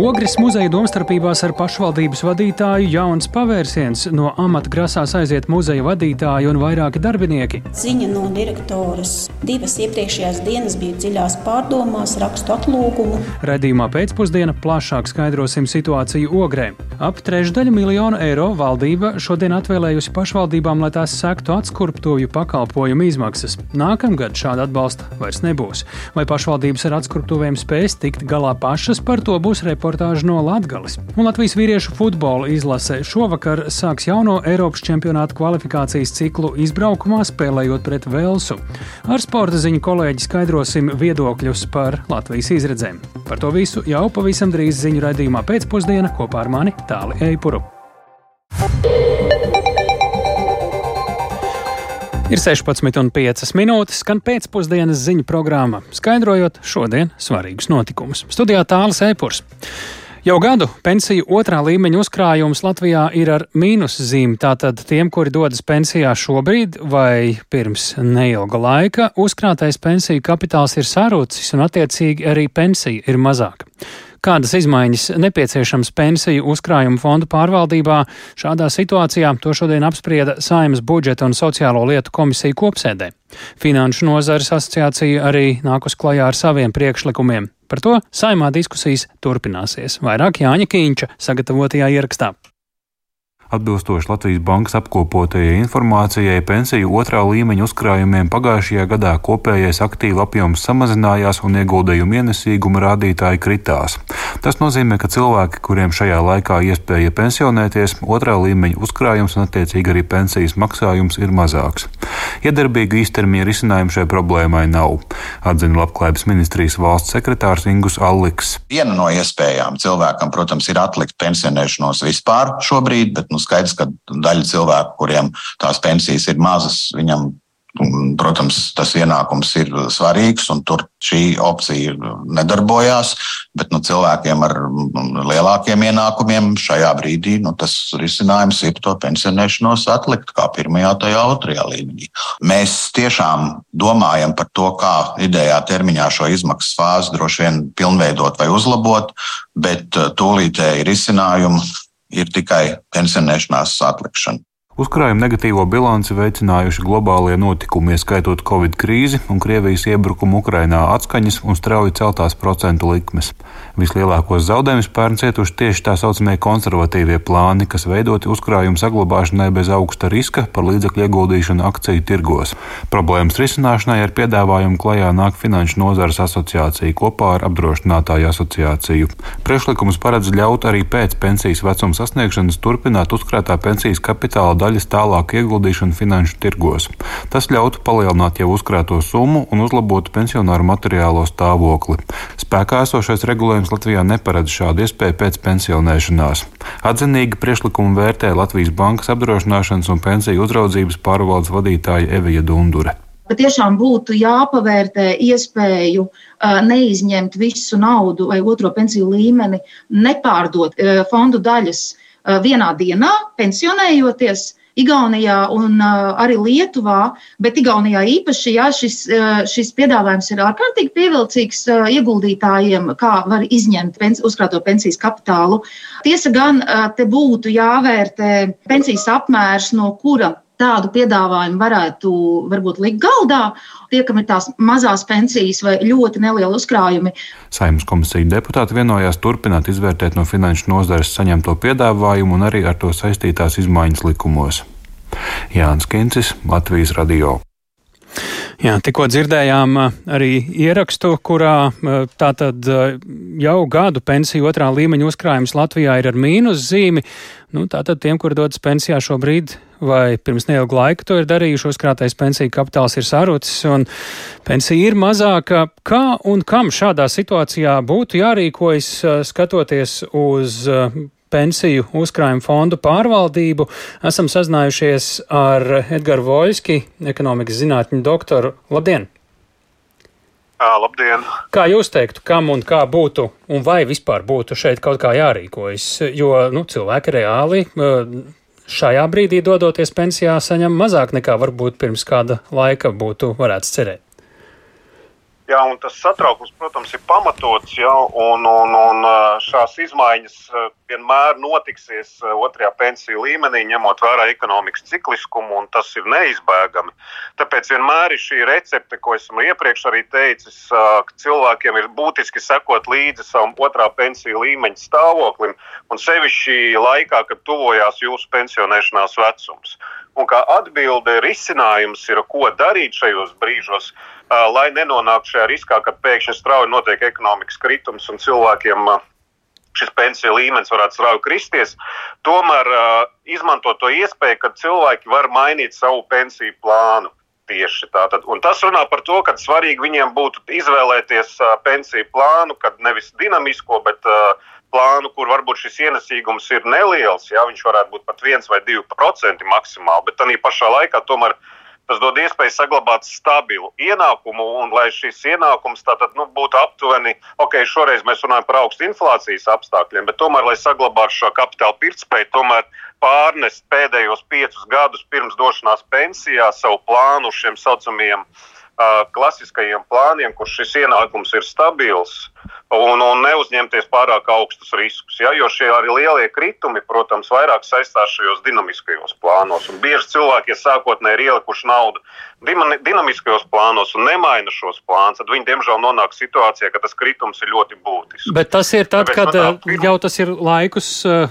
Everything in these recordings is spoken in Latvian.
Ogres muzeja domstarpībās ar pašvaldības vadītāju jauns pavērsiens. No amata grasās aiziet muzeja vadītāji un vairāki darbinieki. Ziņa no direktoras. Divas iepriekšējās dienas bija dziļās pārdomās, rakstu atlūgumu. Redījumā pēcpusdienā plašāk skaidrosim situāciju Ogrē. Ap trešdaļu miljonu eiro valdība šodien atvēlējusi pašvaldībām, lai tās sektu atskurptuvju pakalpojumu izmaksas. Nākamgad šāda atbalsta vairs nebūs. Vai pašvaldības ar atskurptuvēm spēs tikt galā pašas, par to būs reportāža reportāža no Latvijas. Un Latvijas vīriešu futbola izlase šovakar sāks jauno Eiropas čempionāta kvalifikācijas ciklu izbraukumā, spēlējot pret Velsu. Ar sporta ziņu kolēģi skaidrosim viedokļus par Latvijas izredzēm. Par to visu jau pavisam drīz ziņu raidījumā pēcpusdienā kopā ar mani Tāli Eipuru. Ir 16,5 minūtes, skan pēcpusdienas ziņu programma, skaidrojot šodienas svarīgus notikumus. Studijā tālāk Eipurs. Jau gadu pensiju otrā līmeņa uzkrājums Latvijā ir ar mīnuszīmi. Tātad tiem, kuri dodas pensijā šobrīd vai pirms neilga laika, uzkrātais pensiju kapitāls ir sarūcis un attiecīgi arī pensija ir mazāka. Kādas izmaiņas nepieciešams pensiju uzkrājumu fondu pārvaldībā šādā situācijā to šodien apsprieda Saimas budžeta un sociālo lietu komisija kopsēdē. Finanšu nozares asociācija arī nākus klajā ar saviem priekšlikumiem. Par to saimā diskusijas turpināsies. Vairāk Jāņa Kīņča sagatavotajā ierakstā. Atbilstoši Latvijas bankas apkopotajai informācijai, pensiju otrā līmeņa uzkrājumiem pagājušajā gadā kopējais aktīvu apjoms samazinājās un ieguldījumu ienesīguma rādītāji kritās. Tas nozīmē, ka cilvēki, kuriem šajā laikā iespēja pensionēties, otrā līmeņa uzkrājums un attiecīgi arī pensijas maksājums ir mazāks. Iedarbīga īstermiņa risinājuma šai problēmai nav, atzina Labklājības ministrijas valsts sekretārs Ingus Alliks. Viena no iespējām cilvēkam, protams, ir atlikt pensionēšanos vispār šobrīd, bet nu, skaidrs, ka daļa cilvēku, kuriem tās pensijas ir mazas, viņam Protams, tas ienākums ir svarīgs, un tur šī opcija nedarbojās. Bet nu, cilvēkiem ar lielākiem ienākumiem šajā brīdī nu, tas risinājums ir to pensionēšanos atlikt kā pirmajā, tajā otrajā līmenī. Mēs tiešām domājam par to, kā idejā termiņā šo izmaksu fāzi droši vien pilnveidot vai uzlabot, bet tūlītēji risinājumi ir tikai pensionēšanās atlikšana. Uzkrājuma negatīvo bilanci veicinājuši globālie notikumi, ieskaitot Covid krīzi un Krievijas iebrukumu Ukrainā atskaņas un strauji celtās procentu likmes. Vislielākos zaudējumus pērn cietuši tieši tā saucamie konservatīvie plāni, kas veidoti uzkrājumu saglabāšanai bez augsta riska par līdzekļu ieguldīšanu akciju tirgos. Problēmas risināšanai ar piedāvājumu klajā nāk Finanšu nozares asociācija kopā ar apdrošinātāju asociāciju. Priekšlikums paredz ļaut arī pēc pensijas vecuma sasniegšanas turpināt uzkrātā pensijas kapitāla daļas tālāku ieguldīšanu finanšu tirgos. Tas ļautu palielināt jau uzkrāto summu un uzlabotu pensionāru materiālo stāvokli. Spēkā esošais regulējums Latvijā neparedz šādu iespēju pēc pensionēšanās. Atzinīgi priekšlikumu vērtē Latvijas Bankas apdrošināšanas un pensiju uzraudzības pārvaldes vadītāja Evija Dundure patiešām būtu jāpavērtē iespēju neizņemt visu naudu vai otro pensiju līmeni, nepārdot fondu daļas vienā dienā, pensionējoties. Igaunijā un uh, arī Lietuvā, bet Igaunijā īpaši jā, šis, uh, šis piedāvājums ir ārkārtīgi pievilcīgs uh, ieguldītājiem, kā var izņemt pens uzkrāto pensijas kapitālu. Tiesa gan te būtu jāvērtē pensijas apmērs, no kura tādu piedāvājumu varētu varbūt likt galdā. Tie, kam ir tās mazās pensijas vai ļoti nelieli uzkrājumi. Saimnes komisija deputāti vienojās turpināt izvērtēt no finanšu nozares saņemto piedāvājumu un arī ar to saistītās izmaiņas likumos. Jānis Kincis, Latvijas Radio. Jā, tikko dzirdējām arī ierakstu, kurā tātad jau gadu pensiju otrā līmeņa uzkrājums Latvijā ir ar mīnus zīmi. Nu, tātad tiem, kur dodas pensijā šobrīd vai pirms neilga laika to ir darījuši, uzkrātais pensiju kapitāls ir sarucis un pensija ir mazāka. Kā un kam šādā situācijā būtu jārīkojas skatoties uz pensiju uzkrājumu fondu pārvaldību. Esam sazinājušies ar Edgars Voļski, ekonomikas zinātņu doktoru. Labdien! Labdien! Kā jūs teiktu, kam un kā būtu, un vai vispār būtu šeit kaut kā jārīkojas? Jo nu, cilvēki reāli šajā brīdī dodoties pensijā saņem mazāk nekā varbūt pirms kāda laika būtu varēts cerēt. Un tas satraukums, protams, ir pamatots. Jā, un, un, un šās izmaiņas vienmēr notiksies otrajā pensiju līmenī, ņemot vērā ekonomikas cikliskumu, un tas ir neizbēgami. Tāpēc vienmēr ir šī recepte, ko esmu iepriekš arī teicis, ka cilvēkiem ir būtiski sekot līdzi savam otrā pensiju līmeņa stāvoklim, un sevišķi laikā, kad tuvojās jūsu pensionēšanās vecums. Un kā atbilde, risinājums ir, ko darīt šajos brīžos, lai nenonāktu šajā riskā, ka pēkšņi strauji notiek ekonomikas kritums un cilvēkiem šis pensiju līmenis varētu strauji kristies. Tomēr izmantot to iespēju, ka cilvēki var mainīt savu pensiju plānu. Tieši tātad. Un tas runā par to, ka svarīgi viņiem būtu izvēlēties uh, pensiju plānu, kad nevis dinamisko, bet uh, plānu, kur varbūt šis ienesīgums ir neliels, ja viņš varētu būt pat 1 vai 2% maksimāli, bet tā pašā laikā tomēr tas dod iespēju saglabāt stabilu ienākumu, un lai šis ienākums tātad, nu, būtu aptuveni, ok, šoreiz mēs runājam par augstu inflācijas apstākļiem, bet tomēr, lai saglabātu šo kapitāla pirktspēju, tomēr pārnest pēdējos piecus gadus pirms došanās pensijā savu plānu šiem saucamajiem uh, klasiskajiem plāniem, kur šis ienākums ir stabils un, un neuzņemties pārāk augstus riskus. Ja? Jo šie arī lielie kritumi, protams, vairāk saistās šajos dinamiskajos plānos. Un bieži cilvēki, ja sākotnēji ir ielikuši naudu dinamiskajos plānos un nemaina šos plānus, tad viņi diemžēl nonāk situācijā, ka tas kritums ir ļoti būtisks. Bet tas ir tad, Tāpēc kad tā. Eh, jau tas ir laikus uh,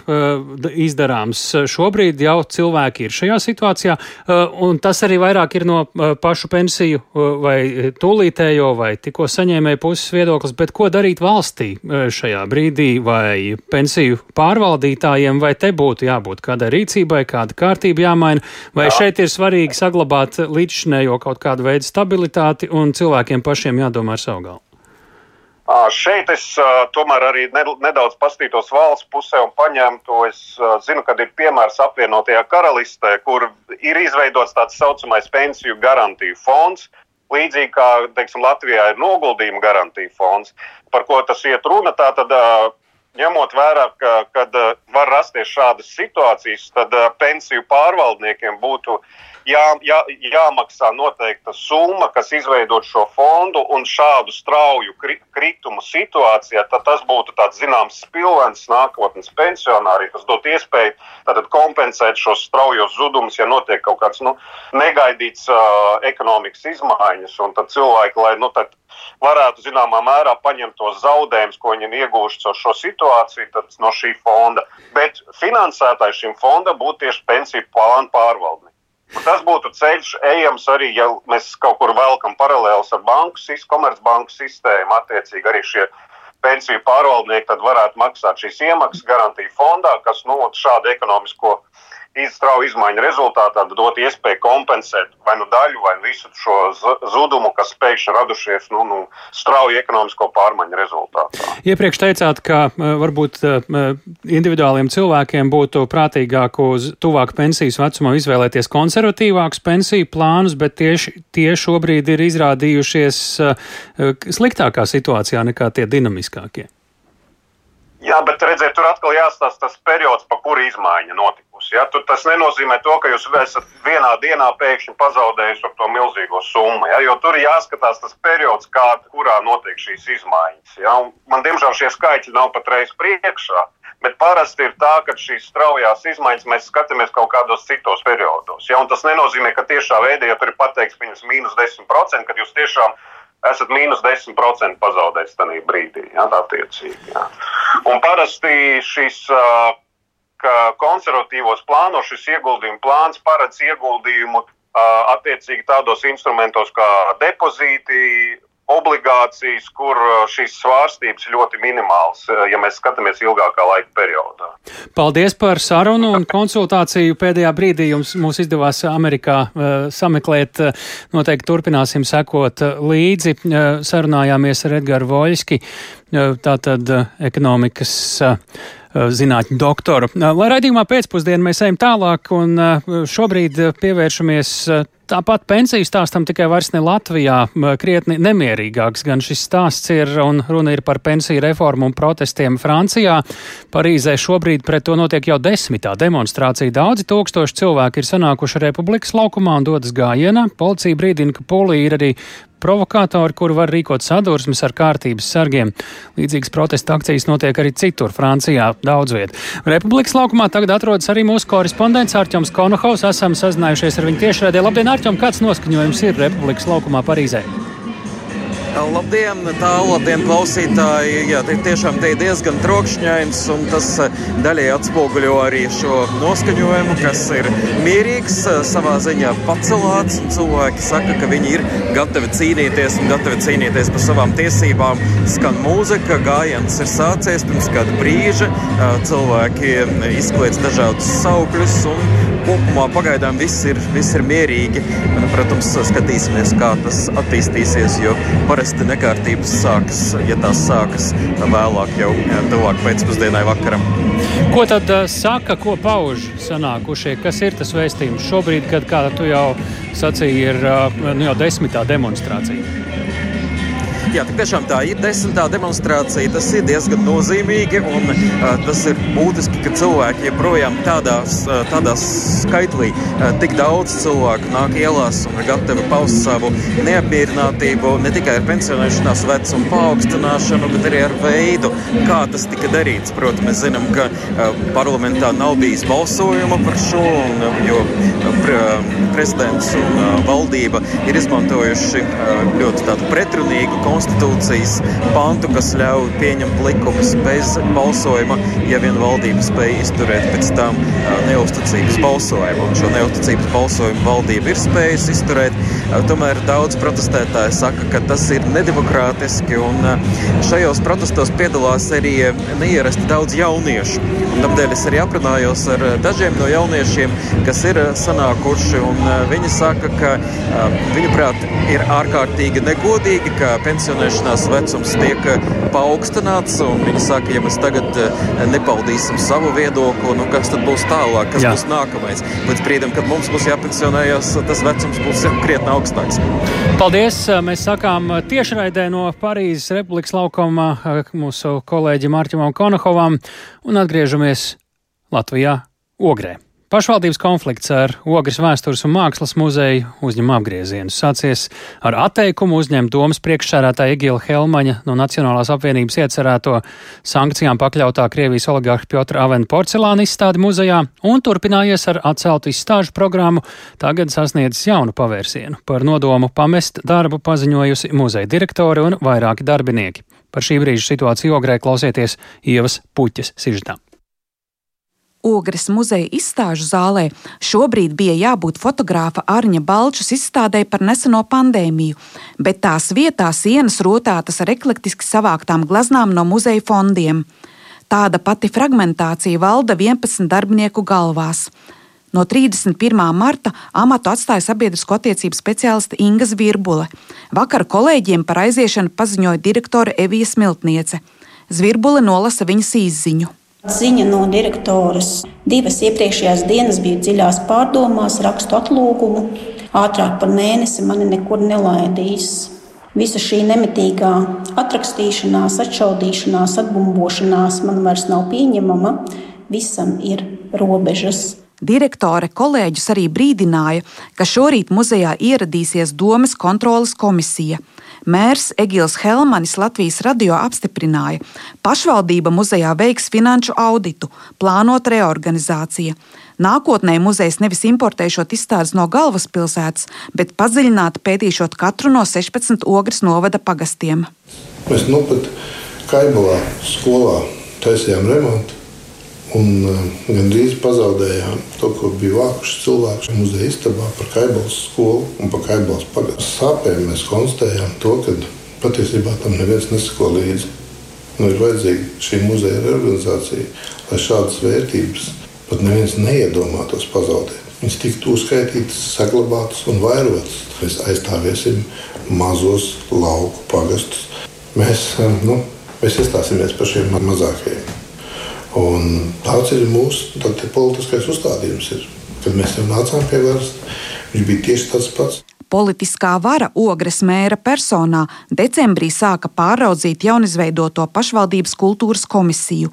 izdarāms. Šobrīd jau cilvēki ir šajā situācijā, uh, un tas arī vairāk ir no uh, pašu pensiju uh, vai tūlītējo vai tikko saņēmēju puses viedoklis. Bet ko darīt valstī šajā brīdī vai pensiju pārvaldītājiem, vai te būtu jābūt kādai rīcībai, kāda kārtība jāmaina, vai Jā. šeit ir svarīgi saglabāt līdzšinē minējo kaut kādu veidu stabilitāti, un cilvēkiem pašiem jādomā ar savu galvu. Šeit es uh, tomēr arī nedaudz pastītos valsts pusē un paņemtu. Es uh, zinu, ka ir piemērs apvienotajā karalistē, kur ir izveidots tāds saucamais pensiju garantiju fonds. Līdzīgi kā teiksim, Latvijā ir noguldījuma garantija fonds, par ko tas iet runa. Tātad, ņemot vērā, ka kad, var rasties šādas situācijas, tad pensiju pārvaldniekiem būtu jā, jā, jāmaksā noteikta summa, kas izveidot šo fondu un šādu strauju kritumu situācijā, tad tas būtu tāds zināms spilvens nākotnes pensionāriem. Tas dot iespēju tātad, kompensēt šos straujos zudumus, ja notiek kaut kāds nu, negaidīts uh, ekonomikas izmaiņas. Un tad cilvēki, lai nu, tad varētu zināmā mērā paņemt tos zaudējumus, ko viņi ieguvuši caur šo situāciju no šī fonda. Bet finansētājs šim fondam būtu tieši pensiju plānu pārvaldnieks. Tas būtu ceļš, ejams arī, ja mēs kaut kur velkam paralēlus ar banku, komercbanku sistēmu. Attiecīgi arī šie pensiju pārvaldnieki varētu maksāt šīs iemaksas garantiju fondā, kas nu, šādu ekonomisko strauju izmaiņu rezultātā dot iespēju kompensēt vai nu daļu, vai visu šo zudumu, kas pēkšņi radušies nu, nu, strauju ekonomisko pārmaiņu rezultātā. Iepriekš teicāt, ka varbūt individuāliem cilvēkiem būtu prātīgāk uz tuvāk pensijas vecumam izvēlēties konservatīvākus pensiju plānus, bet tieši tie šobrīd ir izrādījušies sliktākā situācijā nekā tie dinamiskākie. Jā, bet redziet, tur atkal jāstāsta tas periods, pa kuru izmaiņa notika līdzekļus. Ja? Tur tas nenozīmē to, ka jūs esat vienā dienā pēkšņi pazaudējis to milzīgo summu. Ja? Jo tur jāskatās tas periods, kād, kurā notiek šīs izmaiņas. Ja? Un man, diemžēl, šie skaitļi nav patreiz priekšā. Bet parasti ir tā, ka šīs straujās izmaiņas mēs skatāmies kaut kādos citos periodos. Ja? Un tas nenozīmē, ka tiešā veidā, ja tur ir pateikts, ka viņas mīnus 10%, kad jūs tiešām esat mīnus 10% pazaudējis tajā brīdī. Ja, jā. Un parasti šis uh, ka konservatīvos plānos šis ieguldījumu plāns paredz ieguldījumu attiecīgi tādos instrumentos kā depozīti, obligācijas, kur šīs svārstības ļoti minimāls, ja mēs skatāmies ilgākā laika periodā. Paldies par sarunu un konsultāciju. Pēdējā brīdī jums mūs izdevās Amerikā uh, sameklēt. Noteikti turpināsim sekot līdzi. Uh, sarunājāmies ar Edgaru Voļski, uh, tātad ekonomikas zinātņu doktoru. Eh, lai raidījumā pēcpusdienā mēs ejam tālāk un eh, šobrīd pievēršamies Tāpat pensiju stāstam tikai vairs ne Latvijā, krietni nemierīgāks. Gan šis stāsts ir, un runa ir par pensiju reformu un protestiem Francijā. Parīzē šobrīd pret to notiek jau desmitā demonstrācija. Daudzi tūkstoši cilvēki ir sanākuši Republikas laukumā un dodas gājienā. Policija brīdina, ka polija ir arī provokatori, kuri var rīkot sadursmes ar kārtības sargiem. Līdzīgas protesta akcijas notiek arī citur, Francijā, daudz viet. Republikas laukumā tagad atrodas arī mūsu korespondents Arķoms Konohaus. Esam sazinājušies ar viņu tiešraidē. Labdien, Arķom, kāds noskaņojums ir Republikas laukumā Parīzē? Labdien, tālu, labdien, klausītāji! Jā, tie tiešām tie diezgan trokšņains, un tas daļai atspoguļo arī šo noskaņojumu, kas ir mierīgs, savā ziņā pacelāts. Cilvēki saka, ka viņi ir gatavi cīnīties un gatavi cīnīties par savām tiesībām. Skan mūzika, gājiens ir sācies pirms kāda brīža. Cilvēki izkliedz dažādus saukļus un kopumā pagaidām viss ir, viss ir mierīgi. Protams, skatīsimies, kā tas attīstīsies, jo parasti nekārtības sākas, ja tās sākas vēlāk, jau tuvāk pēcpusdienai vakaram. Ko tad saka, ko pauž sanākušie? Kas ir tas vēstījums šobrīd, kad, kā tu jau sacīji, ir nu, jau desmitā demonstrācija? Jā, tiešām tā ir desmitā demonstrācija. Tas ir diezgan nozīmīgi un uh, tas ir būtiski, ka cilvēki joprojām tādās, uh, tādās skaitlī uh, tik daudz cilvēku nāk ielās un ir gatavi paust savu neapmierinātību ne tikai ar pensionēšanās vecumu paaugstināšanu, bet arī ar veidu, kā tas tika darīts. Protams, mēs zinām, ka parlamentā nav bijis balsojuma par šo, un, jo pre, prezidents un valdība ir izmantojuši ļoti pretrunīgu konstrukciju konstitūcijas pantu, kas ļauj pieņemt likumus bez balsojuma, ja vien valdība spēj izturēt pēc tam neusticības balsojumu. Un šo neusticības balsojumu valdība ir spējusi izturēt. Tomēr daudz protestētāji saka, ka tas ir nedemokrātiski, un šajos protestos piedalās arī neierasti daudz jauniešu. Un tādēļ es arī aprunājos ar dažiem no jauniešiem, kas ir sanākuši, un viņi saka, ka viņuprāt ir ārkārtīgi negodīgi, ka pensionēšanās vecums tiek eh, paaugstināts. Viņi saka, ja mēs tagad eh, nepaudīsim savu viedokli, nu kas tad būs tālāk, kas Jā. būs nākamais. Līdz brīdim, kad mums būs jāpensionējas, tas vecums būs krietni augstāks. Paldies! Mēs sakām tiešraidē no Parīzes Republikas laukuma eh, mūsu kolēģim Mārķimam Konohovam un atgriežamies Latvijā Ogrē. Pašvaldības konflikts ar Ogres vēstures un mākslas muzeju uzņem apgriezienus. Sācies ar atteikumu uzņemt domas priekšsērētāja Egila Helmaņa no Nacionālās apvienības iecerēto sankcijām pakļautā Krievijas oligārha Piotra Avena porcelāna izstādi muzejā un turpinājies ar atceltu izstāžu programmu, tagad sasniedzis jaunu pavērsienu. Par nodomu pamest darbu paziņojusi muzeja direktori un vairāki darbinieki. Par šī brīža situāciju Ogrē klausieties Ievas Puķes sižetām. Ogres muzeja izstāžu zālē šobrīd bija jābūt fotogrāfa Arņa Balčas izstādē par neseno pandēmiju, bet tās vietā sienas rotātas ar eklektiski savāktām glaznām no muzeja fondiem. Tāda pati fragmentācija valda 11 darbinieku galvās. No 31. marta amatu atstāja sabiedrisko attiecību speciāliste Inga Zvirbule. Vakar kolēģiem par aiziešanu paziņoja direktore Evija Smiltniece. Zvirbule nolasa viņas izziņu. Ziņa no direktoras. Divas iepriekšējās dienas biju dziļās pārdomās, rakstu atlūgumu. Ātrāk par mēnesi mani nekur nelaidīs. Visa šī nemitīgā atrakstīšanās, atšaudīšanās, atbumbošanās man vairs nav pieņemama. Visam ir robežas. Direktore kolēģus arī brīdināja, ka šorīt muzejā ieradīsies domas kontrolas komisija. Mērs Egils Helmanis Latvijas radio apstiprināja, ka pašvaldība muzejā veiks finanšu auditu, plānot reorganizāciju. Nākotnē muzejs nevis importēšot izstādes no galvaspilsētas, bet padziļināti pētīšot katru no 16 ogres novada pagastiem. Mēs nu pat Kaibalā skolā taisījām remontu Un uh, gandrīz pazaudējām to, ko bija vākuši cilvēki muzeja istabā par Kaibalas skolu un par Kaibalas pagastu sāpēm. Mēs konstatējām to, ka patiesībā tam neviens nesako līdzi. Nu, ir vajadzīga šī muzeja reorganizācija, lai šādas vērtības pat neviens neiedomātos pazaudēt. Viņas tiktu uzskaitītas, saglabātas un vairotas. Mēs aizstāvēsim mazos lauku pagastus. Mēs, nu, mēs iestāsimies par šiem mazākajiem. Un tāds ir mūsu politiskais uzstādījums. Ir. Kad mēs jau nācām pie varas, viņš bija tieši tāds pats. Politiskā vara Ogres mēra personā decembrī sāka pāraudzīt jaunizveidoto pašvaldības kultūras komisiju.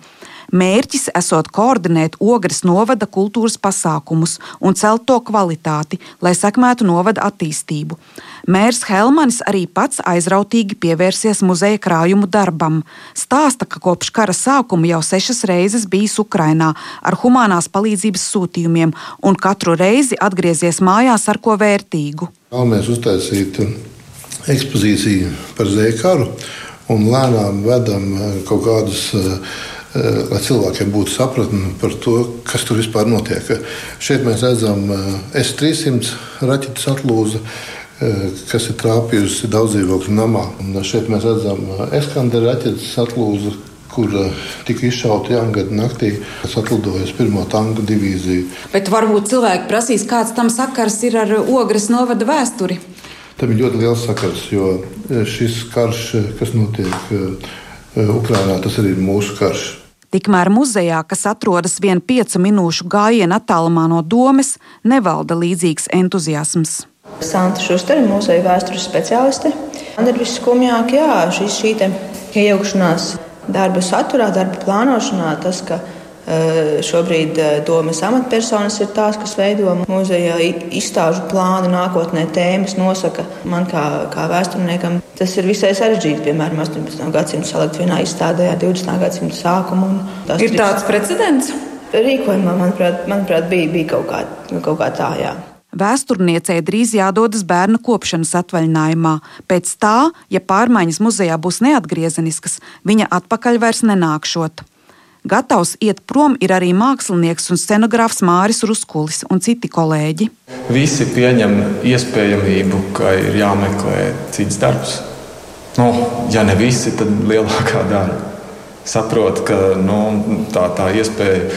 Mērķis esot koordinēt Ogres novada kultūras pasākumus un celt to kvalitāti, lai sekmētu novada attīstību. Mērs Helmanis arī pats aizrautīgi pievērsies muzeja krājumu darbam. Stāsta, ka kopš kara sākuma jau sešas reizes bijis Ukrainā ar humanās palīdzības sūtījumiem un katru reizi atgriezies mājās ar ko vērtīgu. Vēlamies uztaisīt ekspozīciju par zēkaru un lēnām vedam kaut kādus Eh, lai cilvēkiem būtu sapratne par to, kas tur vispār notiek. Šeit mēs redzam eh, S-300 raķetes atlūzi, eh, kas ir trāpījusi daudz dzīvokļu namā. Un šeit mēs redzam Eskandera raķetes atlūzi, kur tika izšauta Jāngada naktī, kas atlidoja uz pirmo tanku divīziju. Bet varbūt cilvēki prasīs, kāds tam sakars ir ar ogres novada vēsturi. Tam ir ļoti liels sakars, jo šis karš, kas notiek Ukrajinā, tas arī ir mūsu karš. Tikmēr muzejā, kas atrodas vien piecu minūšu gājienā attālumā no domes, nevalda līdzīgs entuziasms. Santa Šustere, muzeja vēstures speciāliste. Man ir visskumjāk, jā, šis šī iejaukšanās darba saturā, darba plānošanā, tas, ka šobrīd eh, domas amatpersonas ir tās, kas veido muzeja izstāžu plānu, nākotnē tēmas nosaka. Man kā, kā vēsturniekam tas ir visai sarežģīti, piemēram, 18. gadsimta salikt vienā izstādē ar 20. gadsimta sākumu. Ir tāds precedents? Rīkojumā, manuprāt, manuprāt bija, bija kaut, kā, kaut kā tā, jā. Vēsturniecei drīz jādodas bērnu kopšanas atvaļinājumā. Pēc tā, ja pārmaiņas muzejā būs neatgriezeniskas, viņa atpakaļ vairs nenākšot. Gatavs iet prom ir arī mākslinieks un scenogrāfs Māris Ruskulis un citi kolēģi. Visi pieņem iespējamību, ka ir jāmeklē cits darbs. Nu, ja ne visi, tad lielākā daļa. Saprot, ka nu, tā, tā iespēja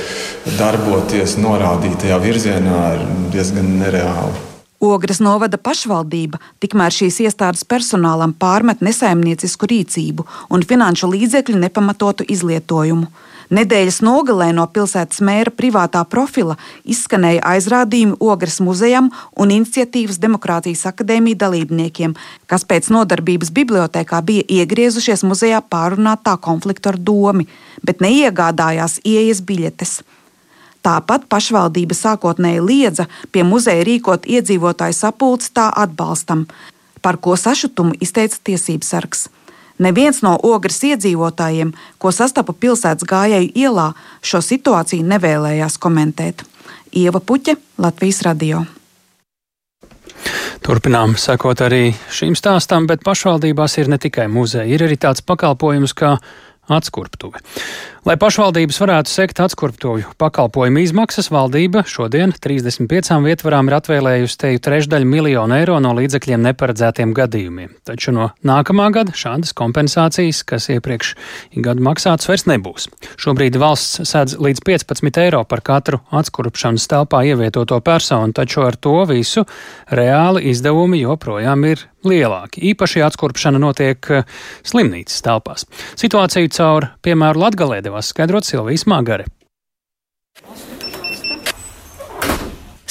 darboties norādītajā virzienā ir diezgan nereāla. Ogres novada pašvaldība tikmēr šīs iestādes personālam pārmet nesaimniecisku rīcību un finanšu līdzekļu nepamatotu izlietojumu. Nedēļas nogalē no pilsētas mēra privātā profila izskanēja aizrādījumi Ogres muzejam un iniciatīvas Demokrātijas akadēmija dalībniekiem, kas pēc nodarbības bibliotekā bija iegriezušies muzejā pārunātā konflikta ar domu, bet neiegādājās ieejas biļetes. Tāpat pašvaldība sākotnēji liedza pie muzeja rīkot iedzīvotāju sapulci tā atbalstam, par ko sašutumu izteica tiesības sargs. Neviens no ogres iedzīvotājiem, ko sastapu pilsētas gājēju ielā, šo situāciju nevēlējās komentēt. Ieva Puķe, Latvijas radio. Turpinām sekot arī šīm stāstām, bet pašvaldībās ir ne tikai muzeja, ir arī tāds pakalpojums kā atskurptuve. Lai pašvaldības varētu sekt atskurptuvi pakalpojumu izmaksas, valdība šodien 35 vietvarām ir atvēlējusi teju trešdaļu miljonu eiro no līdzekļiem neparedzētiem gadījumiem. Taču no nākamā gada šādas kompensācijas, kas iepriekš gadu maksātas, vairs nebūs. Šobrīd valsts sēdz līdz 15 eiro par katru atskurpšanas telpā ievietoto personu, taču ar to visu reāli izdevumi joprojām ir lielāki. Īpaši atskurpšana notiek eh, slimnīcas telpās. Situāciju caur piemēru Latgalē devās skaidrot Silvijas Māgare.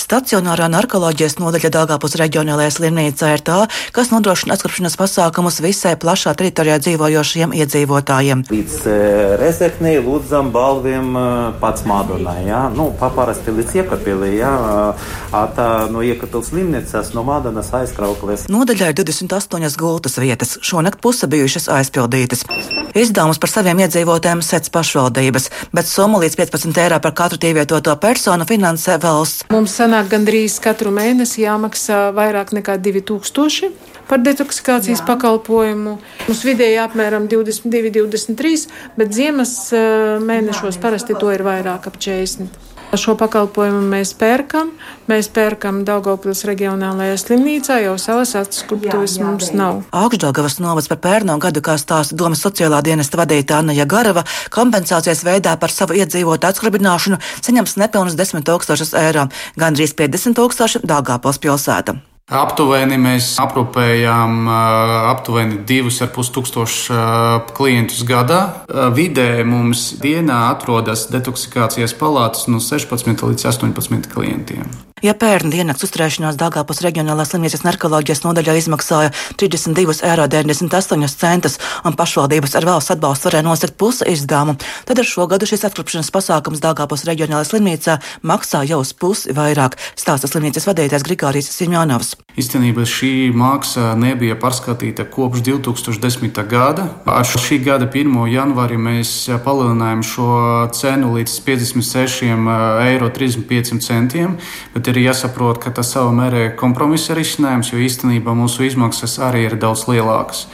Stacionārā narkoloģijas nodaļa Dāngāpus reģionālajā slimnīcā ir tā, kas nodrošina atskrupšanas pasākumus visai plašā teritorijā dzīvojošiem iedzīvotājiem. Līdz e, Rezeknei, Lūdzam, Balviem, e, pats Madonai, jā, nu, paparasti līdz Iekapilī, jā, tā no Iekapils slimnīcas, no Madonas aizkrauklis. Nodaļā ir 28 gultas vietas, šonakt puse bijušas aizpildītas. Izdevumus par saviem iedzīvotājiem sec pašvaldības, bet summu līdz 15 eiro par katru ievietoto personu finansē valsts. Mums sanāk sanāk gandrīz katru mēnesi jāmaksā vairāk nekā 2000 par detoksikācijas Jā. pakalpojumu. Mums vidēji apmēram 22, 23, bet ziemas eh, mēnešos parasti to ir vairāk ap 40. Šo pakalpojumu mēs pērkam. Mēs pērkam Daugopils reģionālajā slimnīcā, jau savas atskruptuves mums nav. Augšdaugavas novads par pērno gadu, kā stāsta domas sociālā dienesta vadītāja Anna Jagarava, kompensācijas veidā par savu iedzīvotu atskrubināšanu saņems nepilnus 10 tūkstošus eiro, gandrīz 50 tūkstoši Daugāpils pilsēta. Aptuveni mēs aprūpējām aptuveni 2,5 tūkstošu klientus gadā. Vidē mums dienā atrodas detoksikācijas palātas no 16 līdz 18 klientiem. Ja pērn diennakts uzturēšanās Dāngāpus reģionālās slimnīcas narkoloģijas nodaļā izmaksāja 32,98 eiro un pašvaldības ar valsts atbalstu varēja nosakt pusi izdevumu, tad ar šo gadu šis atklāšanas pasākums Dāngāpus reģionālajā slimnīcā maksā jau uz pusi vairāk, stāsta slimnīcas vadītājs Grigārijs Simjonovs. Īstenībā šī maksa nebija pārskatīta kopš 2010. gada. Ar šī gada 1. janvāri mēs palielinājām šo cenu līdz 56,35 eiro. Bet ir jāsaprot, ka tas savā mērā ir kompromisa risinājums, jo īstenībā mūsu izmaksas arī ir daudz lielākas.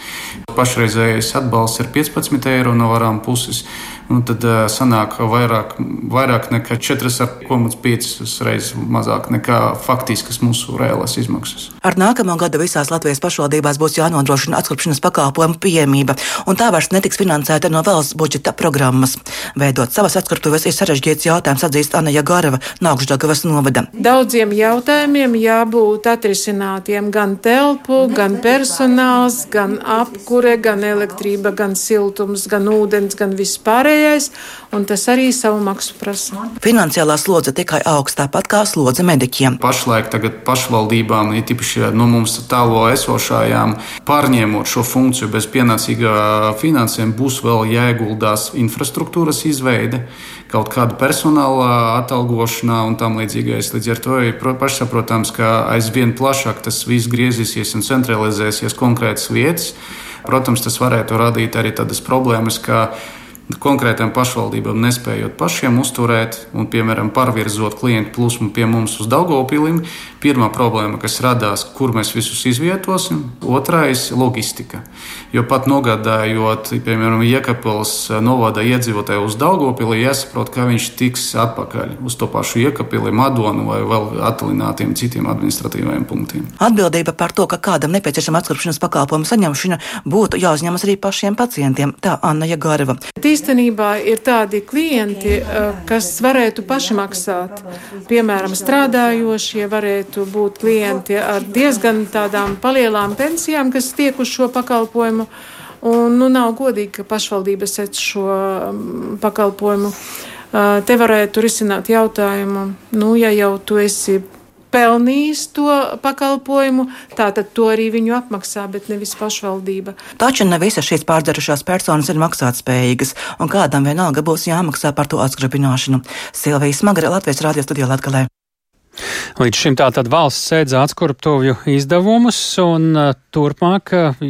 Pašreizējais atbalsts ir 15 eiro no varām puses nu, tad uh, sanāk vairāk, vairāk nekā 4,5 reizes mazāk nekā faktiskas mūsu reālās izmaksas. Ar nākamo gadu visās Latvijas pašvaldībās būs jānodrošina atskripšanas pakalpojumu pieejamība, un tā vairs netiks finansēta no valsts budžeta programmas. Veidot savas atskrituves ir sarežģīts jautājums, atzīst Anna Jagarava no Augšdagavas novada. Daudziem jautājumiem jābūt atrisinātiem gan telpu, gan personāls, gan apkure, gan elektrība, gan siltums, gan ūdens, gan vispārējais pārējais, un tas arī savu maksu prasa. Finansiālā slodze tikai augsts, tāpat kā slodze mediķiem. Pašlaik pašvaldībām, ir tīpaši no mums tālo esošajām, pārņemot šo funkciju bez pienācīga finansējuma, būs vēl jāieguldās infrastruktūras izveide kaut kāda personāla atalgošanā un tam līdzīgais. Līdz ar to ir pašsaprotams, ka aizvien plašāk tas viss griezīsies un centralizēsies konkrētas vietas. Protams, tas varētu radīt arī tādas problēmas, ka konkrētām pašvaldībām nespējot pašiem uzturēt un, piemēram, pārvirzot klientu plūsmu pie mums uz Daugopilim. Pirmā problēma, kas radās, kur mēs visus izvietosim, otrais - loģistika. Jo pat nogādājot, piemēram, Iekapils novada iedzīvotāju uz Daugopili, jāsaprot, kā viņš tiks atpakaļ uz to pašu Iekapili, Madonu vai vēl attālinātiem citiem administratīvajiem punktiem. Atbildība par to, ka kādam nepieciešama atskripšanas pakalpojumu saņemšana būtu jāuzņemas arī pašiem pacientiem, tā Anna Jagareva īstenībā ir tādi klienti, eh, kas varētu paši maksāt. Piemēram, strādājošie varētu būt klienti ar diezgan tādām palielām pensijām, kas tiek uz šo pakalpojumu. Un, nu, nav godīgi, ka pašvaldības sec šo mm, pakalpojumu. Eh, te varētu risināt jautājumu, nu, ja jau tu esi pelnījis to pakalpojumu, tātad to arī viņu apmaksā, bet nevis pašvaldība. Taču ne visas šīs pārdzerušās personas ir maksātspējīgas, un kādam vienalga būs jāmaksā par to atskrabināšanu. Silvija Smagra, Latvijas Rādio studijā Latgalē. Līdz šim tātad valsts sēdz atskurptuvju izdevumus, un uh, turpmāk uh,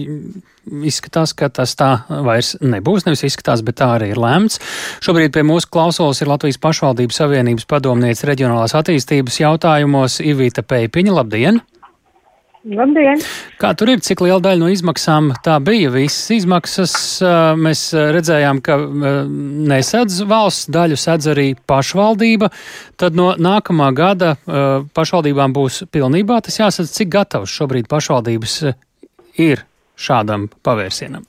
izskatās, ka tas tā vairs nebūs. Nevis izskatās, bet tā arī ir lēmts. Šobrīd pie mūsu klausulas ir Latvijas pašvaldības savienības padomniece reģionālās attīstības jautājumos Ivīta Pēpiņa. Labdien! Labdien! Kā tur ir, cik liela daļa no izmaksām tā bija? Visas izmaksas mēs redzējām, ka nesedz valsts, daļu sedz arī pašvaldība. Tad no nākamā gada pašvaldībām būs pilnībā tas jāsadz, cik gatavs šobrīd pašvaldības ir šādam pavērsienam.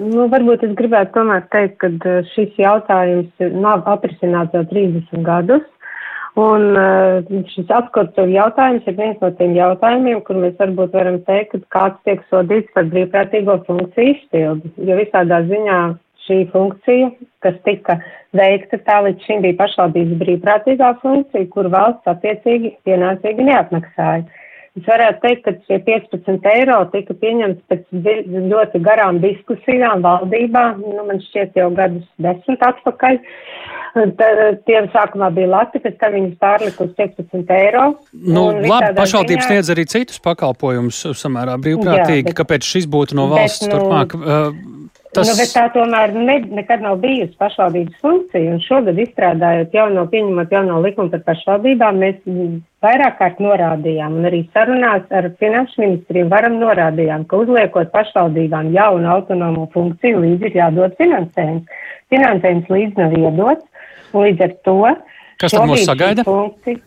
Nu, varbūt es gribētu tomēr teikt, ka šis jautājums nav atrisināts jau 30 gadus. Un uh, šis atskatu jautājums ir viens no tiem jautājumiem, kur mēs varbūt varam teikt, ka kāds tiek sodīts par brīvprātīgo funkciju izpildi. Jo visādā ziņā šī funkcija, kas tika veikta tā līdz šim bija pašvaldības brīvprātīgā funkcija, kur valsts attiecīgi pienācīgi neatmaksāja. Es varētu teikt, ka šie 15 eiro tika pieņemts pēc ļoti garām diskusijām valdībā, nu, man šķiet jau gadus desmit atpakaļ. Tie sākumā bija lati, pēc tam viņas pārlika uz 15 eiro. Nu, labi, pašvaldības sniedz arī citus pakalpojumus samērā brīvprātīgi, jā, bet, kāpēc šis būtu no valsts bet, nu, turpmāk. Uh, Tas... Nu, bet tā tomēr ne, nekad nav bijusi pašvaldības funkcija, un šogad izstrādājot jauno, pieņemot jauno likumu par pašvaldībām, mēs vairāk kārt norādījām, un arī sarunās ar finanšu ministriju varam norādījām, ka uzliekot pašvaldībām jaunu autonomu funkciju, līdzi ir jādod finansējums. Finansējums līdz nav iedots, un līdz ar to. Kas tad mūs sagaida? Funkcija,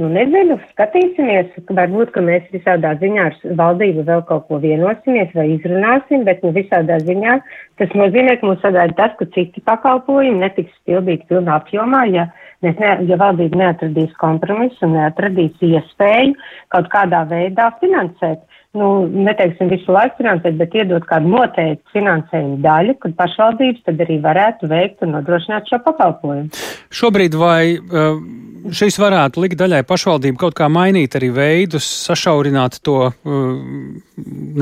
Nu, nezinu, skatīsimies, varbūt, ka mēs visādā ziņā ar valdību vēl kaut ko vienosimies vai izrunāsim, bet nu, visādā ziņā tas nozīmē, ka mums sagaida tas, ka citi pakalpojumi netiks pildīti pilnā apjomā, ja, ne, ja valdība neatradīs kompromisu un neatradīs iespēju kaut kādā veidā finansēt. Nu, neteiksim visu laiku finansēt, bet iedot kādu noteiktu finansējumu daļu, kad pašvaldības tad arī varētu veikt un nodrošināt šo pakalpojumu. Šobrīd vai uh, šis varētu likt daļai pašvaldību kaut kā mainīt arī veidus, sašaurināt to,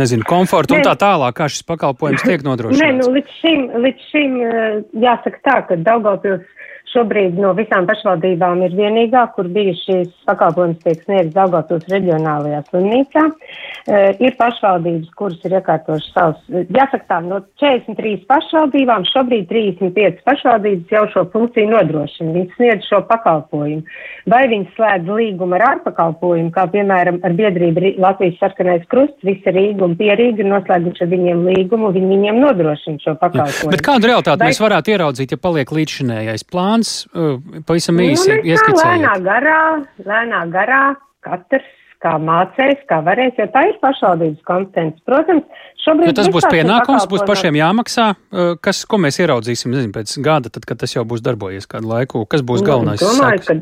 nezinu, komfortu Nē. un tā tālāk, kā šis pakalpojums tiek nodrošināts? Nē, nu, līdz šim, līdz šim jāsaka tā, ka Daugavpils Šobrīd no visām pašvaldībām ir vienīgā, kur bija šīs pakalpojums tiek sniegts Daugavpils reģionālajā slimnīcā. Uh, ir pašvaldības, kuras ir iekārtojušas savus, jāsaka tā, no 43 pašvaldībām šobrīd 35 pašvaldības jau šo funkciju nodrošina. Viņi sniedz šo pakalpojumu. Vai viņi slēdz līgumu ar ārpakalpojumu, kā piemēram ar biedrību Latvijas sarkanais krusts, visa Rīga un Pierīga ir noslēguši ar viņiem līgumu, viņi viņiem nodrošina šo pakalpojumu. Bet kādu realitāti Vai... mēs varētu ieraudzīt, ja paliek līdzšinējais plāns? Plāns, pavisam nu, īsi nu, ieskicējot? Lēnā garā, lēnā garā, katrs kā mācējs, kā varēs, jo tā ir pašvaldības kompetence. Protams, šobrīd. Jo tas būs pienākums, būs pašiem jāmaksā. Kas, ko mēs ieraudzīsim, nezinu, pēc gada, tad, kad tas jau būs darbojies kādu laiku? Kas būs nu, galvenais? Nu, domāju, ka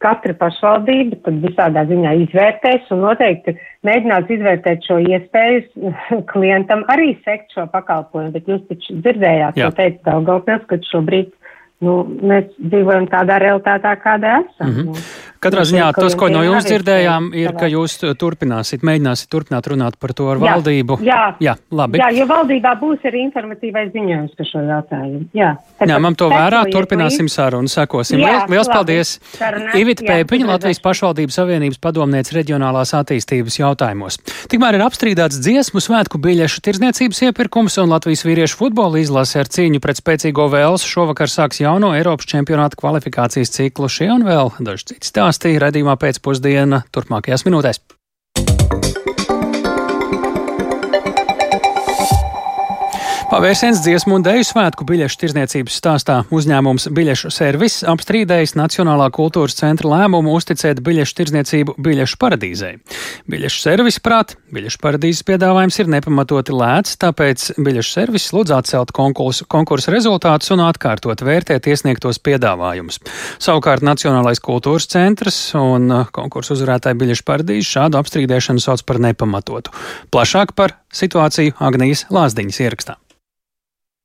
katra pašvaldība tad visādā ziņā izvērtēs un noteikti mēģinās izvērtēt šo iespēju klientam arī sekt šo pakalpojumu, bet jūs taču dzirdējāt, ko teica Daugavpils, ka šobrīd nu, mēs dzīvojam tādā realitātē, kādā esam. Mm -hmm. Katrā ziņā tas, ko no jums dzirdējām, ir, ka jūs turpināsiet, mēģināsiet turpināt runāt par to ar jā, valdību. Jā, jā, labi. Jā, jo valdībā būs arī informatīvais ziņojums par šo jautājumu. Jā, ņemam to vērā, turpināsim sarunu, sekosim. Jā, Liels labi. paldies! Ivita Pēpiņa, Latvijas pašvaldības savienības padomniece reģionālās attīstības jautājumos. Tikmēr ir apstrīdāts dziesmu svētku biļešu tirzniecības iepirkums un Latvijas vīriešu futbola izlase ar cīņu pret spēcīgo vēlsu šovakar sāks jauno Eiropas čempionāta kvalifikācijas ciklu. Šie un vēl daži citi stāsti stāstīja redzījumā pēcpusdienā turpmākajās minūtēs. Pavērsiens dziesmu un dēļu svētku biļešu tirzniecības stāstā uzņēmums Biļešu servis apstrīdējis Nacionālā kultūras centra lēmumu uzticēt biļešu tirzniecību biļešu paradīzei. Biļešu servis prāt, biļešu paradīzes piedāvājums ir nepamatoti lēts, tāpēc biļešu servis lūdz atcelt konkursu, konkursu rezultātus un atkārtot vērtēt iesniegtos piedāvājumus. Savukārt Nacionālais kultūras centrs un konkursu uzvarētāja biļešu paradīze šādu apstrīdēšanu sauc par nepamatotu. Plašāk par situāciju Agnijas Lāsdiņas ierakstā.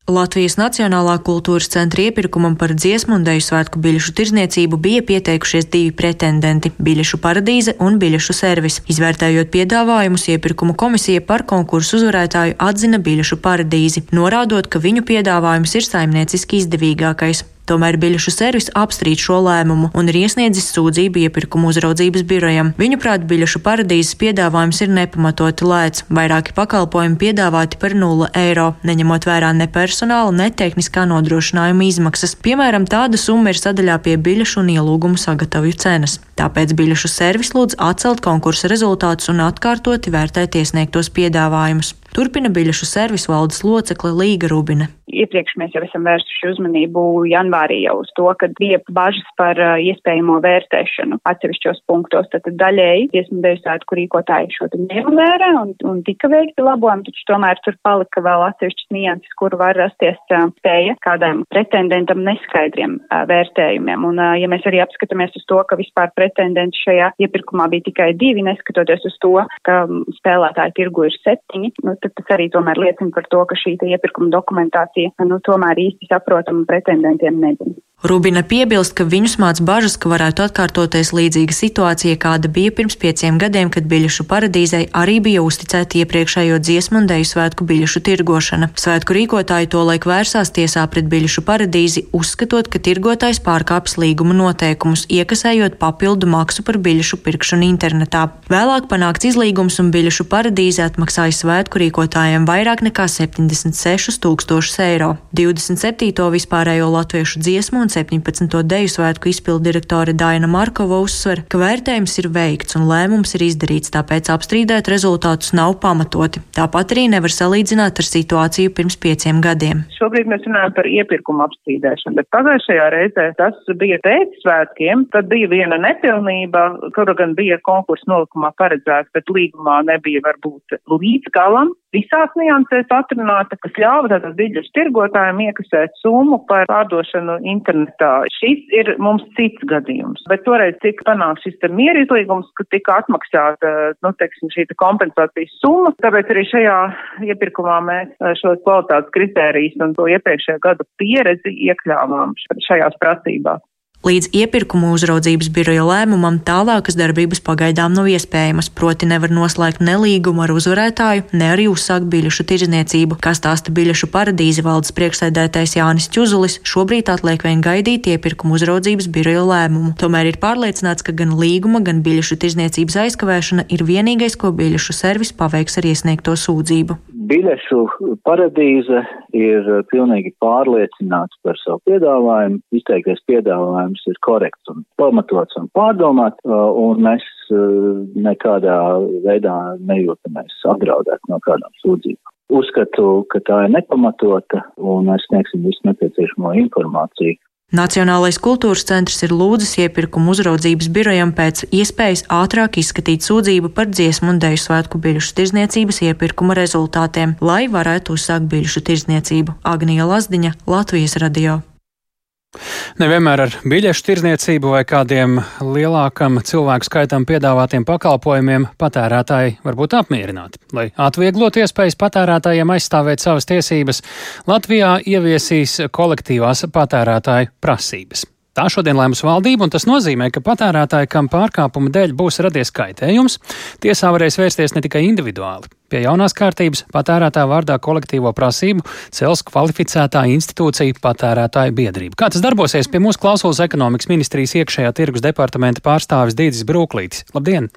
Latvijas Nacionālā kultūras centra iepirkumam par dziesmu un deju svētku biļešu tirzniecību bija pieteikušies divi pretendenti - biļešu paradīze un biļešu servis. Izvērtējot piedāvājumus, iepirkumu komisija par konkursu uzvarētāju atzina biļešu paradīzi, norādot, ka viņu piedāvājums ir saimnieciski izdevīgākais. Tomēr biļešu servis apstrīd šo lēmumu un ir iesniedzis sūdzību iepirkumu uzraudzības birojam. Viņuprāt, biļešu paradīzes piedāvājums ir nepamatoti lēts. Vairāki pakalpojumi piedāvāti par 0 eiro, neņemot vērā ne personāla, ne tehniskā nodrošinājuma izmaksas. Piemēram, tāda summa ir sadaļā pie biļešu un ielūgumu sagatavju cenas. Tāpēc biļešu servis lūdz atcelt konkursa rezultātus un atkārtoti vērtēt iesniegtos piedāvājumus. Turpina biļešu servisu valdes locekle Līga Rubina. Iepriekš mēs jau esam vērsuši uzmanību janvārī jau uz to, ka bija bažas par uh, iespējamo vērtēšanu atsevišķos punktos. Tad daļēji dziesmu deju svētku rīkotāji šo te vērā un, un tika veikti labojumi, taču tomēr tur palika vēl atsevišķas nianses, kur var rasties uh, spēja kādam pretendentam neskaidriem uh, vērtējumiem. Un, ja mēs arī apskatāmies uz to, ka vispār pretendenti šajā iepirkumā bija tikai divi, neskatoties uz to, ka spēlētāji tirgu ir septiņi, nu, tad tas arī tomēr liecina par to, ka šī iepirkuma dokumentācija nu, tomēr īsti saprotama pretendentiem nebija. Rubina piebilst, ka viņus māc bažas, ka varētu atkārtoties līdzīga situācija, kāda bija pirms pieciem gadiem, kad biļešu paradīzei arī bija uzticēta iepriekšējo dziesmu un deju svētku biļešu tirgošana. Svētku rīkotāji to laik vērsās tiesā pret biļešu paradīzi, uzskatot, ka tirgotājs pārkāpis līguma noteikumus, iekasējot papildu maksu par biļešu pirkšanu internetā. Vēlāk panākts izlīgums un biļešu paradīze atmaksāja svētku rīkotājiem vairāk nekā 76 tūkstošus eiro. 27. vispārējo latviešu dziesmu un 17. deju svētku izpildu direktore Daina Markova uzsver, ka vērtējums ir veikts un lēmums ir izdarīts, tāpēc apstrīdēt rezultātus nav pamatoti. Tāpat arī nevar salīdzināt ar situāciju pirms pieciem gadiem. Šobrīd mēs runājam par iepirkumu apstrīdēšanu, bet pagājušajā reizē tas bija pēc svētkiem, tad bija viena nepilnība, kura gan bija konkursu nolikumā paredzēta, bet līgumā nebija varbūt līdz galam visās niansēs atrunāta, kas ļāva tātad biļešu tirgotājiem iekasēt summu par pārdošanu internetā. Šis ir mums cits gadījums, bet toreiz tika panākts šis miera izlīgums, ka tika atmaksāta, nu, teiksim, šī kompensācijas summa. Tāpēc arī šajā iepirkumā mēs eh, šos kvalitātes kritērijus un to iepriekšējā gada pieredzi iekļāvām šajās prasībās. Līdz iepirkuma uzraudzības biroja lēmumam tālākas darbības pagaidām nav iespējamas, proti nevar noslēgt ne līgumu ar uzvarētāju, ne arī uzsākt biļešu tirdzniecību. Kā stāsta biļešu paradīze valdes priekšsēdētājs Jānis Čuzulis, šobrīd atliek vien gaidīt iepirkuma uzraudzības biroja lēmumu. Tomēr ir pārliecināts, ka gan līguma, gan biļešu tirdzniecības aizkavēšana ir vienīgais, ko biļešu servis paveiks ar iesniegto sūdzību. Biļešu paradīze ir pilnīgi pārliecināts par savu piedāvājumu. Izteiktais piedāvājums ir korekts un pamatots un pārdomāts, un mēs nekādā veidā nejūtamies apdraudēt no kādām sūdzībām. Uzskatu, ka tā ir nepamatota, un mēs sniegsim visu nepieciešamo informāciju Nacionālais kultūras centrs ir lūdzis iepirkuma uzraudzības birojam pēc iespējas ātrāk izskatīt sūdzību par dziesmu un deju svētku biļešu tirzniecības iepirkuma rezultātiem, lai varētu uzsākt biļešu tirzniecību. Agnija Lazdiņa, Latvijas radio. Nevienmēr ar biļešu tirzniecību vai kādiem lielākam cilvēku skaitam piedāvātiem pakalpojumiem patērētāji var būt apmierināti. Lai atvieglotu iespējas patērētājiem aizstāvēt savas tiesības, Latvijā ieviesīs kolektīvās patērētāju prasības. Tā šodien lēms valdība, un tas nozīmē, ka patērētāji, kam pārkāpuma dēļ būs radies kaitējums, tiesā varēs vērsties ne tikai individuāli. Pie jaunās kārtības patērētāja vārdā kolektīvo prasību cels kvalificētā institūcija patērētāju biedrība. Kā tas darbosies pie mūsu klausulas ekonomikas ministrijas iekšējā tirgus departamenta pārstāvis Dīdzis Brūklītis? Labdien!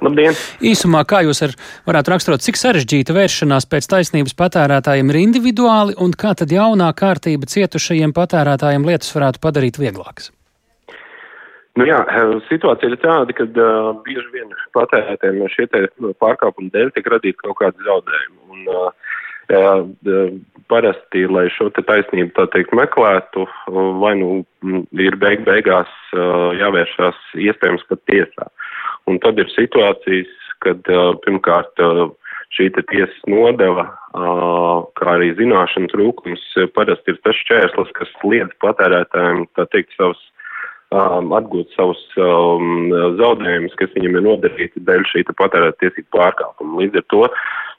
Labdien! Īsumā, kā jūs ar, varētu raksturot, cik sarežģīta vēršanās pēc taisnības patērētājiem ir individuāli, un kā tad jaunā kārtība cietušajiem patērētājiem lietas varētu padarīt vieglākas? Nu jā, situācija ir tāda, ka uh, bieži vien patērētājiem šie pārkāpumi dēļ tiek radīti kaut kādi zaudējumi. Un, uh, parasti, lai šo taisnību tā teikt meklētu, vai nu ir beig beigās jāvēršās iespējams pat tiesā. Un tad ir situācijas, kad pirmkārt šī tiesas nodeva, kā arī zināšanu trūkums, parasti ir tas šķērslis, kas liedz patērētājiem, tā teikt, savus atgūt savus um, zaudējumus, kas viņam ir nodarīti dēļ šī patērētāja tiesību pārkāpuma. Līdz ar to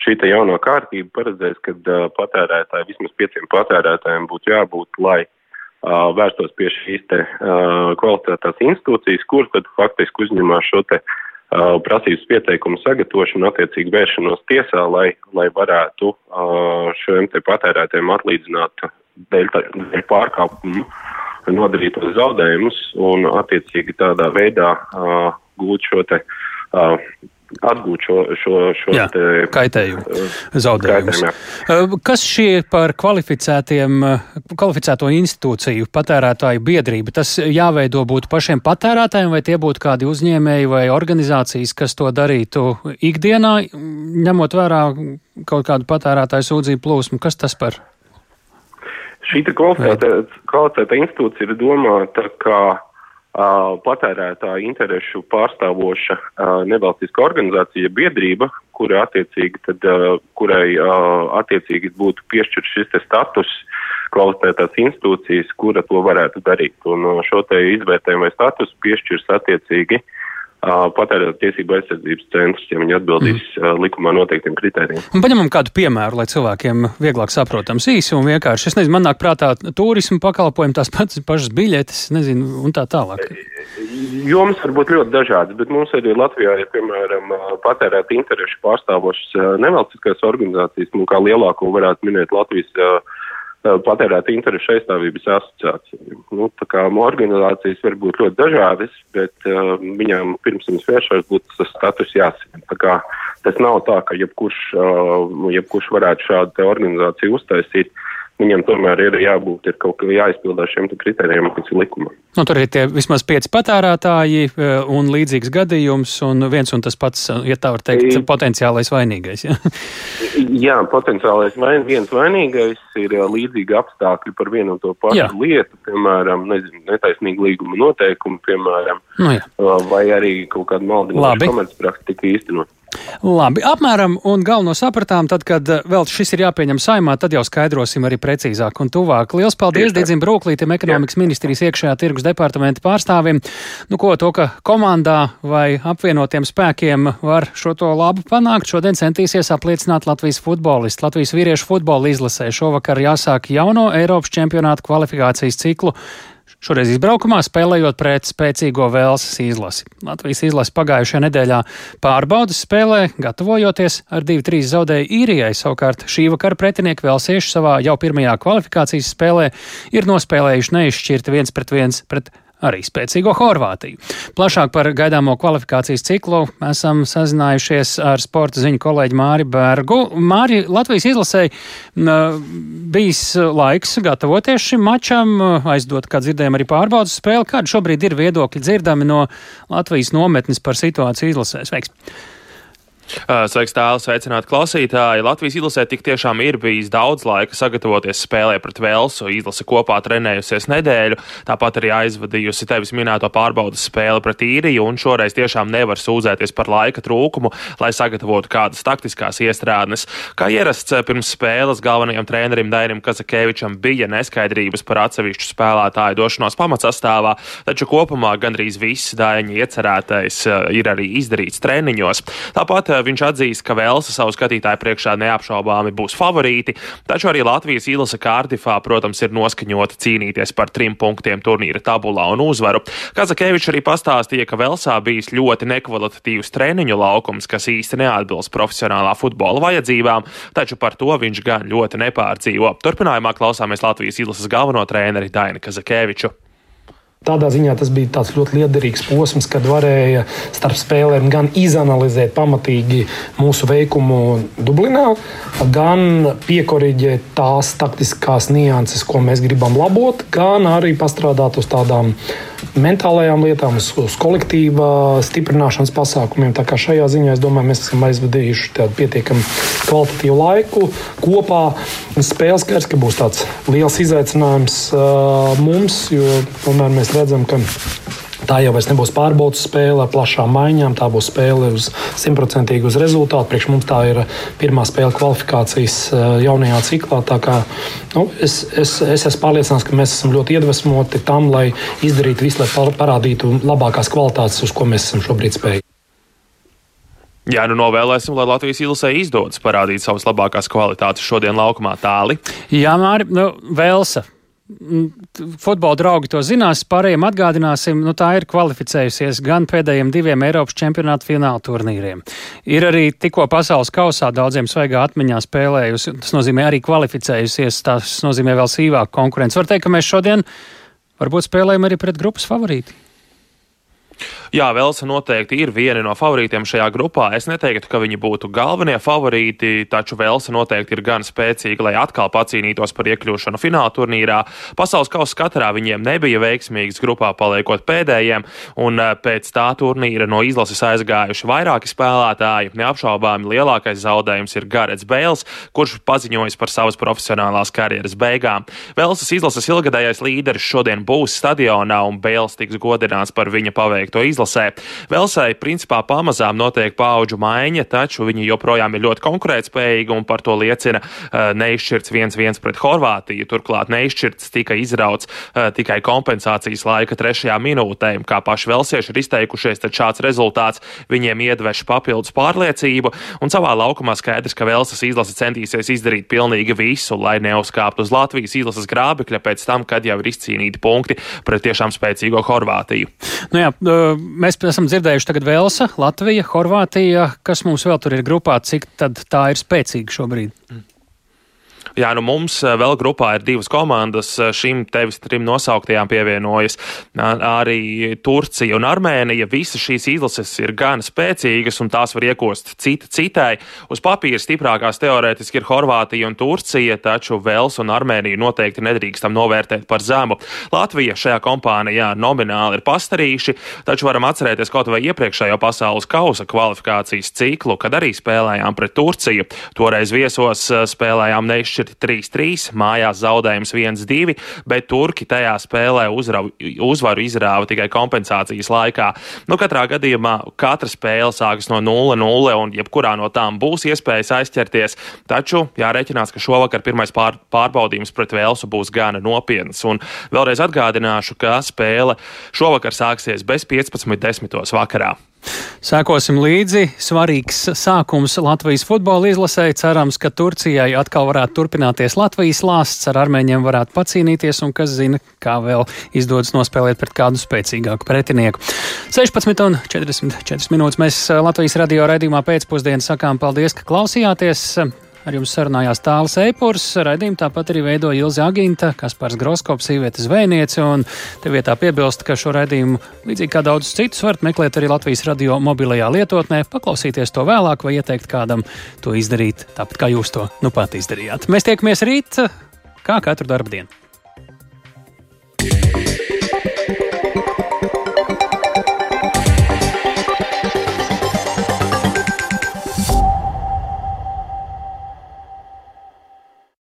šī jaunā kārtība paredzēs, ka uh, patērētāji, vismaz pieciem patērētājiem būtu jābūt, lai uh, vērstos pie šīs te uh, kvalitātās institūcijas, kur tad faktiski uzņemās šo te uh, prasības pieteikumu sagatavošanu, attiecīgi vēršanos tiesā, lai, lai varētu uh, šiem te patērētājiem atlīdzināt dēļ, dēļ pārkāpumu nodarītos zaudējumus un attiecīgi tādā veidā uh, gūt šo te uh, atgūt šo, šo, šo jā, te, kaitējumu, zaudējumus. Kaitējumu, Kas šie par kvalificētiem, kvalificēto institūciju patērētāju biedrība? Tas jāveido būtu pašiem patērētājiem, vai tie būtu kādi uzņēmēji vai organizācijas, kas to darītu ikdienā, ņemot vērā kaut kādu patērētāju sūdzību plūsmu? Kas tas par? Šī kvalificēta institūcija ir domāta kā patērētāju interešu pārstāvoša nevalstiska organizācija, biedrība, kura attiecīgi tad, kurai attiecīgi būtu piešķirts šis status kvalificētās institūcijas, kura to varētu darīt. Un šo te izvērtējumu vai status piešķirs attiecīgi uh, patērētāju tiesību aizsardzības centrs, ja viņi atbildīs mm. likumā noteiktiem kritērijiem. Paņemam kādu piemēru, lai cilvēkiem vieglāk saprotams īsi un vienkārši. Es nezinu, man nāk prātā turismu pakalpojumi, tās pats pašas biļetes, nezinu, un tā tālāk. Joms var būt ļoti dažādas, bet mums arī Latvijā ir, piemēram, patērēta interešu pārstāvošas nevalstiskās organizācijas, un kā lielāko varētu minēt Latvijas Uh, patērēta interešu aizstāvības asociācija. Nu, organizācijas var būt ļoti dažādas, bet uh, viņām pirms viņas vēršās būtu tas status kā tas nav tā, ka jebkurš, uh, jebkurš varētu šādu organizāciju uztaisīt. Uh, viņam tomēr ir jābūt ir kaut kā jāizpildā šiem kritērijiem, kas ir likumā. Nu, tur ir tie vismaz pieci patērētāji e, un līdzīgs gadījums, un viens un tas pats, ja tā var teikt, I, potenciālais vainīgais. Ja? jā, potenciālais vain, viens vainīgais ir līdzīgi apstākļi par vienu un to pašu jā. lietu, piemēram, nezinu, netaisnīgi līguma noteikumi, piemēram, nu, jā. vai arī kaut kāda maldinoša komercpraktika īstenot. Labi, apmēram un galveno sapratām, tad, kad eh, vēl šis ir jāpieņem saimā, tad jau skaidrosim arī precīzāk un tuvāk. Lielas paldies Diedzim Brūklītim, ekonomikas Jā. ministrijas iekšējā tirgus departamenta pārstāvim. Nu, ko to, ka komandā vai apvienotiem spēkiem var šo to labu panākt, šodien centīsies apliecināt Latvijas futbolisti. Latvijas vīriešu futbola izlasē šovakar jāsāk jauno Eiropas čempionāta kvalifikācijas ciklu Šoreiz izbraukumā spēlējot pret spēcīgo Velsas izlasi. Latvijas izlase pagājušajā nedēļā pārbaudas spēlē, gatavojoties ar 2-3 zaudēju īrijai. Savukārt šī vakara pretinieki Velsieši savā jau pirmajā kvalifikācijas spēlē ir nospēlējuši neizšķirti viens pret viens pret arī spēcīgo Horvātiju. Plašāk par gaidāmo kvalifikācijas ciklu esam sazinājušies ar sporta ziņu kolēģi Māri Bergu. Māri, Latvijas izlasēji bijis laiks gatavoties šim mačam, aizdot, kā dzirdējām, arī pārbaudas spēli. Kāda šobrīd ir viedokļi dzirdami no Latvijas nometnes par situāciju izlasēs? Veiks! Sveiks, tēls, sveicināt klausītāji. Latvijas izlasē tik tiešām ir bijis daudz laika sagatavoties spēlē pret Velsu. Izlase kopā trenējusies nedēļu, tāpat arī aizvadījusi tevis minēto pārbaudas spēli pret īriju, un šoreiz tiešām nevar sūdzēties par laika trūkumu, lai sagatavotu kādas taktiskās iestrādnes. Kā ierasts pirms spēles galvenajam trenerim Dairim Kazakevičam bija neskaidrības par atsevišķu spēlētāju došanos pamatsastāvā, taču kopumā gandrīz viss Daņa iecerētais ir arī izdarīts treniņos. Tāpat viņš atzīst, ka Velsa savu skatītāju priekšā neapšaubāmi būs favorīti, taču arī Latvijas izlase Kārdifā, protams, ir noskaņota cīnīties par trim punktiem turnīra tabulā un uzvaru. Kazakevičs arī pastāstīja, ka Velsā bijis ļoti nekvalitatīvs treniņu laukums, kas īsti neatbilst profesionālā futbola vajadzībām, taču par to viņš gan ļoti nepārdzīvo. Turpinājumā klausāmies Latvijas izlases galveno treneri Dainu Kazakeviču. Tādā ziņā tas bija tāds ļoti liederīgs posms, kad varēja starp spēlēm gan izanalizēt pamatīgi mūsu veikumu Dublinā, gan piekoriģēt tās taktiskās nianses, ko mēs gribam labot, gan arī pastrādāt uz tādām mentālajām lietām, uz, uz kolektīva stiprināšanas pasākumiem. Tā kā šajā ziņā es domāju, mēs esam aizvadījuši tādu pietiekami kvalitatīvu laiku kopā. Spēles skaidrs, ka būs tāds liels izaicinājums uh, mums, jo tomēr mēs redzam, ka Tā jau nebūs pārbaudas spēle ar plašām maiņām. Tā būs spēle uz simtprocentīgi uz rezultātu. Priekš mums tā ir pirmā spēle kvalifikācijas jaunajā ciklā. Kā, nu, es, es, es esmu pārliecināts, ka mēs esam ļoti iedvesmoti tam, lai izdarītu visu, lai parādītu labākās kvalitātes, uz ko mēs esam šobrīd spējīgi. Jā, nu novēlēsim, lai Latvijas izlasē izdodas parādīt savas labākās kvalitātes šodien laukumā tāli. Jā, Mārķis, nu, Velsa futbola draugi to zinās, pārējiem atgādināsim, nu tā ir kvalificējusies gan pēdējiem diviem Eiropas čempionāta fināla turnīriem. Ir arī tikko pasaules kausā daudziem svaigā atmiņā spēlējusi, tas nozīmē arī kvalificējusies, tas nozīmē vēl sīvāku konkurenci. Var teikt, ka mēs šodien varbūt spēlējam arī pret grupas favorīti. Jā, Velsa noteikti ir viena no favorītiem šajā grupā. Es neteiktu, ka viņi būtu galvenie favorīti, taču Velsa noteikti ir gan spēcīga, lai atkal pacīnītos par iekļūšanu fināla turnīrā. Pasaules kausa katrā viņiem nebija veiksmīgs grupā paliekot pēdējiem, un eh, pēc tā turnīra no izlases aizgājuši vairāki spēlētāji. Neapšaubāmi lielākais zaudējums ir Garets Bēls, kurš paziņojis par savas profesionālās karjeras beigām. Velsas izlases ilgadējais līderis šodien būs stadionā, un Bēls tiks godināts par viņa paveikto izlasi izlasē. Velsai principā pamazām notiek paudžu maiņa, taču viņi joprojām ir ļoti konkurētspējīgi un par to liecina uh, neizšķirts 1-1 pret Horvātiju. Turklāt neizšķirts tika izrauts uh, tikai kompensācijas laika trešajā minūtē. Kā paši velsieši ir izteikušies, tad šāds rezultāts viņiem iedveš papildus pārliecību, un savā laukumā skaidrs, ka Velsas izlase centīsies izdarīt pilnīgi visu, lai neuzkāptu uz Latvijas izlases grābekļa pēc tam, kad jau ir izcīnīti punkti pret tiešām spēcīgo Horvātiju. Nu jā, mēs esam dzirdējuši tagad Velsa, Latvija, Horvātija. Kas mums vēl tur ir grupā, cik tā ir spēcīga šobrīd? Mm. Jā, nu mums eh, vēl grupā ir divas komandas. Eh, šīm tevis trim nosauktajām pievienojas arī Turcija un Armēnija. Visas šīs izlases ir gan spēcīgas, un tās var iekost cita citai. Uz papīra stiprākās teorētiski ir Horvātija un Turcija, taču Vels un Armēniju noteikti nedrīkstam novērtēt par zemu. Latvija šajā kompānijā nomināli ir pastarījuši, taču varam atcerēties kaut vai iepriekšējo pasaules kausa kvalifikācijas ciklu, kad arī spēlējām pret Turciju. Toreiz viesos eh, spēlējām neizšķirti nošķirti 3-3, mājās zaudējums 1-2, bet turki tajā spēlē uzravu, uzvaru izrāva tikai kompensācijas laikā. Nu, katrā gadījumā katra spēle sākas no 0-0, un jebkurā no tām būs iespējas aizķerties, taču jārēķinās, ka šovakar pirmais pār, pārbaudījums pret Velsu būs gana nopietns. Un vēlreiz atgādināšu, ka spēle šovakar sāksies bez 15.10. vakarā. Sēkosim līdzi. Svarīgs sākums Latvijas futbola izlasē. Cerams, ka Turcijai atkal varētu turpināties Latvijas lāsts, ar armēņiem varētu pacīnīties un kas zina, kā vēl izdodas nospēlēt pret kādu spēcīgāku pretinieku. 16 un 44 minūtes mēs Latvijas radio raidījumā pēcpusdienā sakām paldies, ka klausījāties. Ar jums sarunājās Tāls Eipurs, raidījumu tāpat arī veidoja Ilza Aginta, Kaspars Groskops, Sīvietes Zvejniece, un te vietā piebilst, ka šo raidījumu, līdzīgi kā daudzus citus, varat meklēt arī Latvijas radio mobilajā lietotnē, paklausīties to vēlāk vai ieteikt kādam to izdarīt tāpat, kā jūs to nu pat izdarījāt. Mēs tiekamies rīt, kā katru darbu dienu.